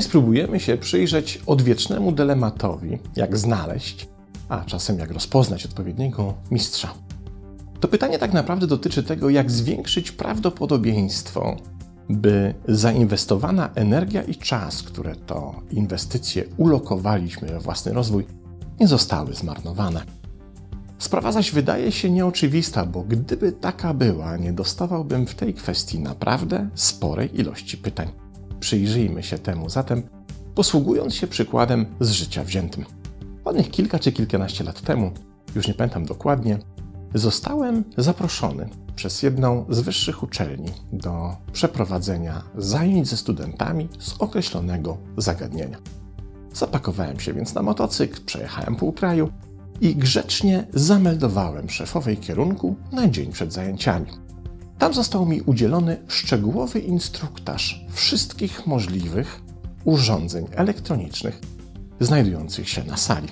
Dzisiaj spróbujemy się przyjrzeć odwiecznemu dylematowi, jak znaleźć, a czasem jak rozpoznać odpowiedniego mistrza. To pytanie tak naprawdę dotyczy tego, jak zwiększyć prawdopodobieństwo, by zainwestowana energia i czas, które to inwestycje ulokowaliśmy we własny rozwój, nie zostały zmarnowane. Sprawa zaś wydaje się nieoczywista, bo gdyby taka była, nie dostawałbym w tej kwestii naprawdę sporej ilości pytań. Przyjrzyjmy się temu zatem, posługując się przykładem z życia wziętym. Ładnych kilka czy kilkanaście lat temu, już nie pamiętam dokładnie, zostałem zaproszony przez jedną z wyższych uczelni do przeprowadzenia zajęć ze studentami z określonego zagadnienia. Zapakowałem się więc na motocykl, przejechałem pół kraju i grzecznie zameldowałem szefowej kierunku na dzień przed zajęciami. Tam został mi udzielony szczegółowy instruktaż wszystkich możliwych urządzeń elektronicznych znajdujących się na sali.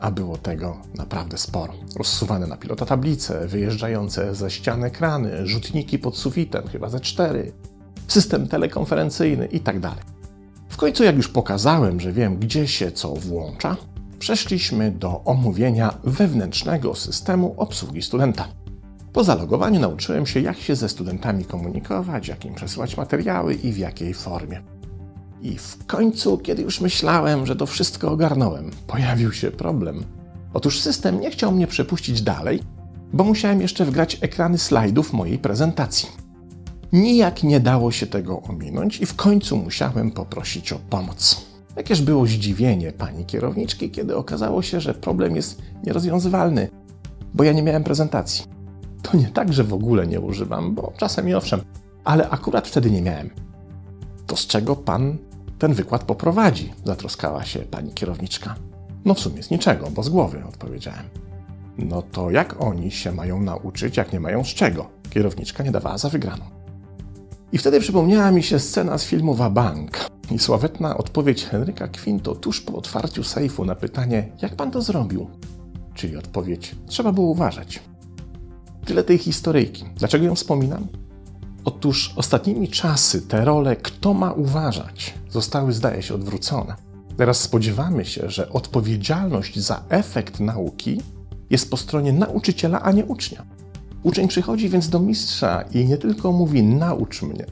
A było tego naprawdę sporo. Rozsuwane na pilota tablice, wyjeżdżające ze ścian ekrany, rzutniki pod sufitem, chyba ze cztery, system telekonferencyjny itd. Tak w końcu, jak już pokazałem, że wiem, gdzie się co włącza, przeszliśmy do omówienia wewnętrznego systemu obsługi studenta. Po zalogowaniu nauczyłem się, jak się ze studentami komunikować, jak im przesyłać materiały i w jakiej formie. I w końcu, kiedy już myślałem, że to wszystko ogarnąłem, pojawił się problem. Otóż system nie chciał mnie przepuścić dalej, bo musiałem jeszcze wgrać ekrany slajdów mojej prezentacji. Nijak nie dało się tego ominąć i w końcu musiałem poprosić o pomoc. Jakież było zdziwienie pani kierowniczki, kiedy okazało się, że problem jest nierozwiązywalny, bo ja nie miałem prezentacji. To nie tak, że w ogóle nie używam, bo czasem i owszem, ale akurat wtedy nie miałem. To z czego pan ten wykład poprowadzi? Zatroskała się pani kierowniczka. No w sumie z niczego, bo z głowy, odpowiedziałem. No to jak oni się mają nauczyć, jak nie mają z czego? Kierowniczka nie dawała za wygraną. I wtedy przypomniała mi się scena z filmu Wabank i sławetna odpowiedź Henryka Quinto tuż po otwarciu sejfu na pytanie, jak pan to zrobił? Czyli odpowiedź, trzeba było uważać. Tyle tej historyjki. Dlaczego ją wspominam? Otóż ostatnimi czasy te role, kto ma uważać, zostały, zdaje się, odwrócone. Teraz spodziewamy się, że odpowiedzialność za efekt nauki jest po stronie nauczyciela, a nie ucznia. Uczeń przychodzi więc do mistrza i nie tylko mówi naucz mnie,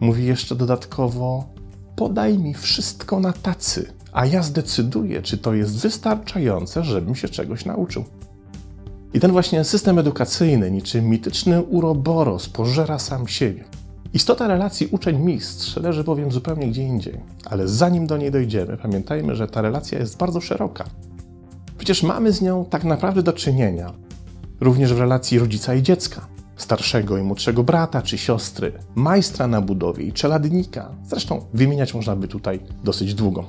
mówi jeszcze dodatkowo podaj mi wszystko na tacy, a ja zdecyduję, czy to jest wystarczające, żebym się czegoś nauczył. I ten właśnie system edukacyjny, niczym mityczny uroboros, pożera sam siebie. Istota relacji uczeń-mistrz leży bowiem zupełnie gdzie indziej. Ale zanim do niej dojdziemy, pamiętajmy, że ta relacja jest bardzo szeroka. Przecież mamy z nią tak naprawdę do czynienia również w relacji rodzica i dziecka, starszego i młodszego brata czy siostry, majstra na budowie i czeladnika. Zresztą wymieniać można by tutaj dosyć długo.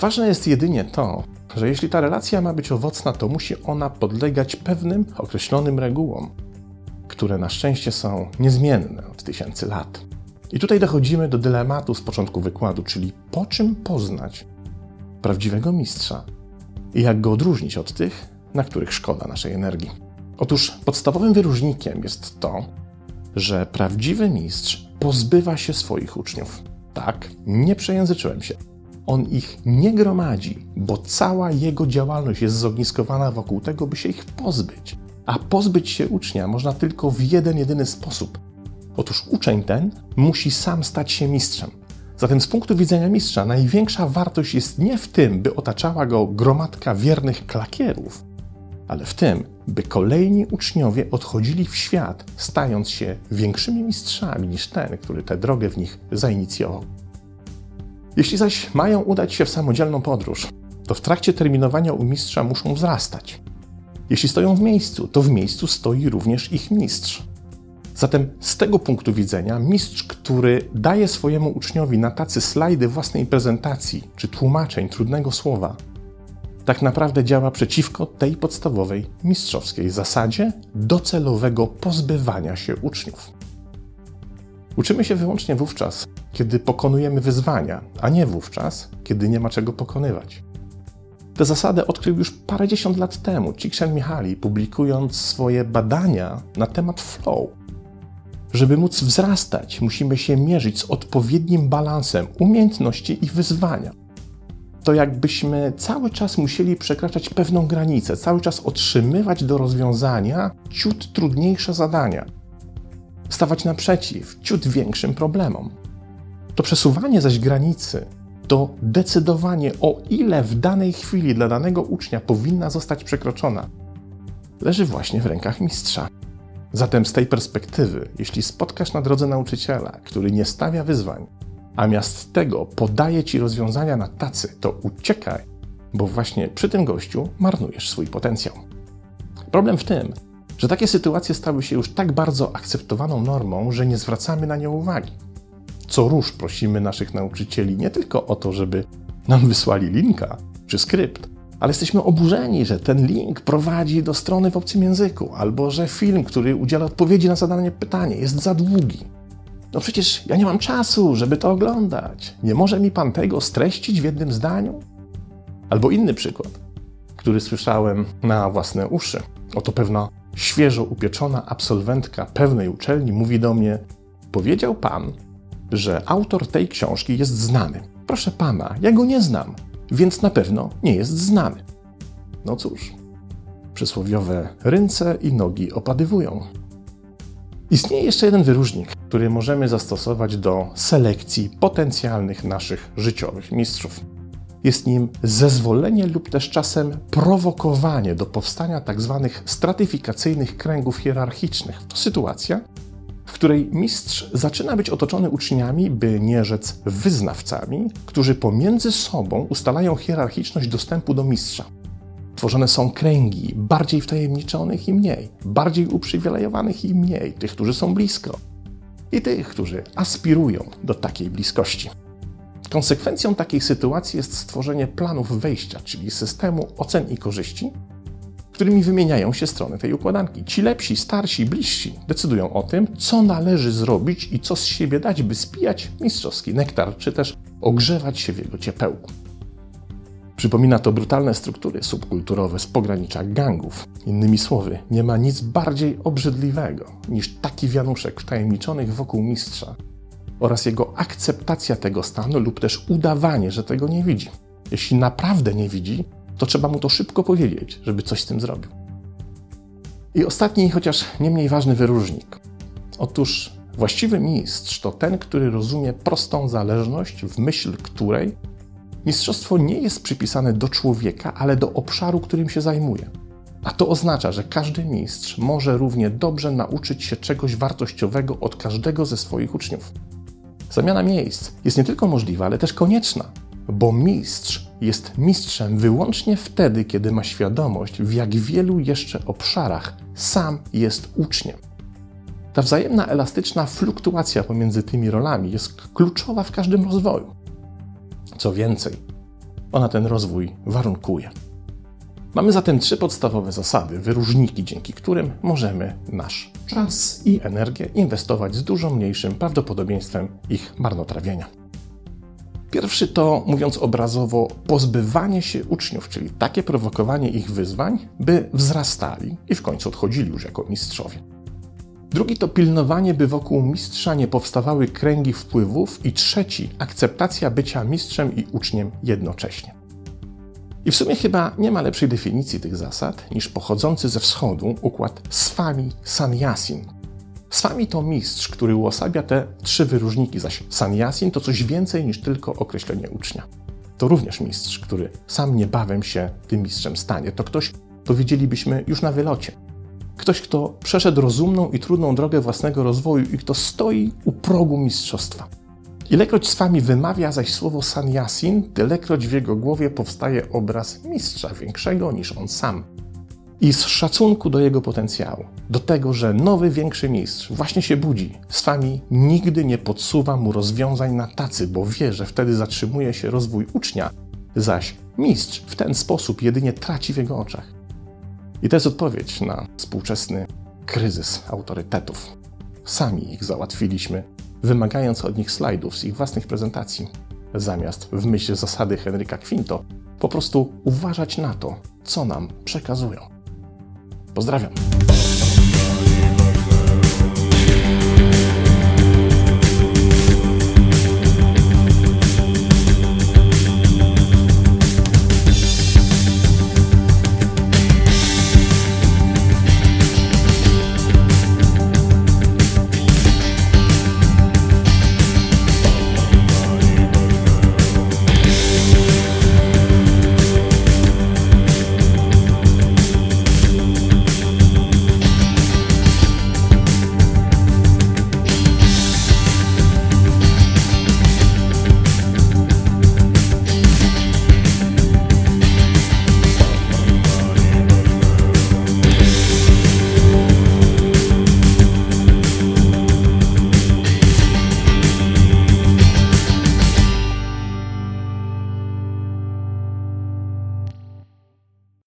Ważne jest jedynie to, że jeśli ta relacja ma być owocna, to musi ona podlegać pewnym określonym regułom, które na szczęście są niezmienne od tysięcy lat. I tutaj dochodzimy do dylematu z początku wykładu, czyli po czym poznać prawdziwego mistrza i jak go odróżnić od tych, na których szkoda naszej energii. Otóż podstawowym wyróżnikiem jest to, że prawdziwy mistrz pozbywa się swoich uczniów. Tak, nie przejęzyczyłem się. On ich nie gromadzi, bo cała jego działalność jest zogniskowana wokół tego, by się ich pozbyć. A pozbyć się ucznia można tylko w jeden jedyny sposób. Otóż uczeń ten musi sam stać się mistrzem. Zatem z punktu widzenia mistrza największa wartość jest nie w tym, by otaczała go gromadka wiernych klakierów, ale w tym, by kolejni uczniowie odchodzili w świat, stając się większymi mistrzami niż ten, który tę drogę w nich zainicjował. Jeśli zaś mają udać się w samodzielną podróż, to w trakcie terminowania u mistrza muszą wzrastać. Jeśli stoją w miejscu, to w miejscu stoi również ich mistrz. Zatem z tego punktu widzenia mistrz, który daje swojemu uczniowi na tacy slajdy własnej prezentacji czy tłumaczeń trudnego słowa, tak naprawdę działa przeciwko tej podstawowej mistrzowskiej zasadzie docelowego pozbywania się uczniów. Uczymy się wyłącznie wówczas, kiedy pokonujemy wyzwania, a nie wówczas, kiedy nie ma czego pokonywać. Tę zasadę odkrył już parędziesiąt lat temu Csikszentmihalyi, publikując swoje badania na temat flow. Żeby móc wzrastać, musimy się mierzyć z odpowiednim balansem umiejętności i wyzwania. To jakbyśmy cały czas musieli przekraczać pewną granicę, cały czas otrzymywać do rozwiązania ciut trudniejsze zadania, stawać naprzeciw ciut większym problemom. To przesuwanie zaś granicy, to decydowanie o ile w danej chwili dla danego ucznia powinna zostać przekroczona, leży właśnie w rękach mistrza. Zatem z tej perspektywy, jeśli spotkasz na drodze nauczyciela, który nie stawia wyzwań, a miast tego podaje ci rozwiązania na tacy, to uciekaj, bo właśnie przy tym gościu marnujesz swój potencjał. Problem w tym, że takie sytuacje stały się już tak bardzo akceptowaną normą, że nie zwracamy na nie uwagi. Co róż prosimy naszych nauczycieli nie tylko o to, żeby nam wysłali linka czy skrypt, ale jesteśmy oburzeni, że ten link prowadzi do strony w obcym języku, albo że film, który udziela odpowiedzi na zadane pytanie, jest za długi. No przecież ja nie mam czasu, żeby to oglądać. Nie może mi pan tego streścić w jednym zdaniu? Albo inny przykład, który słyszałem na własne uszy. Oto pewna świeżo upieczona absolwentka pewnej uczelni mówi do mnie: Powiedział pan, że autor tej książki jest znany. Proszę pana, ja go nie znam więc na pewno nie jest znany. No cóż, przysłowiowe ręce i nogi opadywują. Istnieje jeszcze jeden wyróżnik, który możemy zastosować do selekcji potencjalnych naszych życiowych mistrzów. Jest nim zezwolenie lub też czasem prowokowanie do powstania tzw. Tak stratyfikacyjnych kręgów hierarchicznych. To sytuacja, której mistrz zaczyna być otoczony uczniami, by nie rzec wyznawcami, którzy pomiędzy sobą ustalają hierarchiczność dostępu do mistrza. Tworzone są kręgi bardziej wtajemniczonych i mniej, bardziej uprzywilejowanych i mniej, tych, którzy są blisko i tych, którzy aspirują do takiej bliskości. Konsekwencją takiej sytuacji jest stworzenie planów wejścia, czyli systemu ocen i korzyści, którymi wymieniają się strony tej układanki. Ci lepsi, starsi, bliżsi decydują o tym, co należy zrobić i co z siebie dać, by spijać mistrzowski nektar, czy też ogrzewać się w jego ciepełku. Przypomina to brutalne struktury subkulturowe z pogranicza gangów. Innymi słowy, nie ma nic bardziej obrzydliwego niż taki wianuszek wtajemniczonych wokół mistrza oraz jego akceptacja tego stanu lub też udawanie, że tego nie widzi. Jeśli naprawdę nie widzi, to trzeba mu to szybko powiedzieć, żeby coś z tym zrobił. I ostatni, chociaż nie mniej ważny wyróżnik. Otóż właściwy mistrz to ten, który rozumie prostą zależność, w myśl której mistrzostwo nie jest przypisane do człowieka, ale do obszaru, którym się zajmuje. A to oznacza, że każdy mistrz może równie dobrze nauczyć się czegoś wartościowego od każdego ze swoich uczniów. Zamiana miejsc jest nie tylko możliwa, ale też konieczna, bo mistrz jest mistrzem wyłącznie wtedy, kiedy ma świadomość, w jak wielu jeszcze obszarach sam jest uczniem. Ta wzajemna elastyczna fluktuacja pomiędzy tymi rolami jest kluczowa w każdym rozwoju. Co więcej, ona ten rozwój warunkuje. Mamy zatem trzy podstawowe zasady, wyróżniki, dzięki którym możemy nasz czas i energię inwestować z dużo mniejszym prawdopodobieństwem ich marnotrawienia. Pierwszy to, mówiąc obrazowo, pozbywanie się uczniów, czyli takie prowokowanie ich wyzwań, by wzrastali i w końcu odchodzili już jako mistrzowie. Drugi to pilnowanie, by wokół mistrza nie powstawały kręgi wpływów. I trzeci, akceptacja bycia mistrzem i uczniem jednocześnie. I w sumie chyba nie ma lepszej definicji tych zasad niż pochodzący ze wschodu układ Swami Sanyasin, Swami to mistrz, który uosabia te trzy wyróżniki, zaś sanyasin to coś więcej niż tylko określenie ucznia. To również mistrz, który sam niebawem się tym mistrzem stanie. To ktoś, kto widzielibyśmy już na wylocie. Ktoś, kto przeszedł rozumną i trudną drogę własnego rozwoju i kto stoi u progu mistrzostwa. Ilekroć swami wymawia zaś słowo sanyasin, tylekroć w jego głowie powstaje obraz mistrza większego niż on sam i z szacunku do jego potencjału, do tego, że nowy, większy mistrz właśnie się budzi, swami nigdy nie podsuwa mu rozwiązań na tacy, bo wie, że wtedy zatrzymuje się rozwój ucznia, zaś mistrz w ten sposób jedynie traci w jego oczach. I to jest odpowiedź na współczesny kryzys autorytetów. Sami ich załatwiliśmy, wymagając od nich slajdów z ich własnych prezentacji, zamiast w myśl zasady Henryka Quinto po prostu uważać na to, co nam przekazują. Pozdrawiam.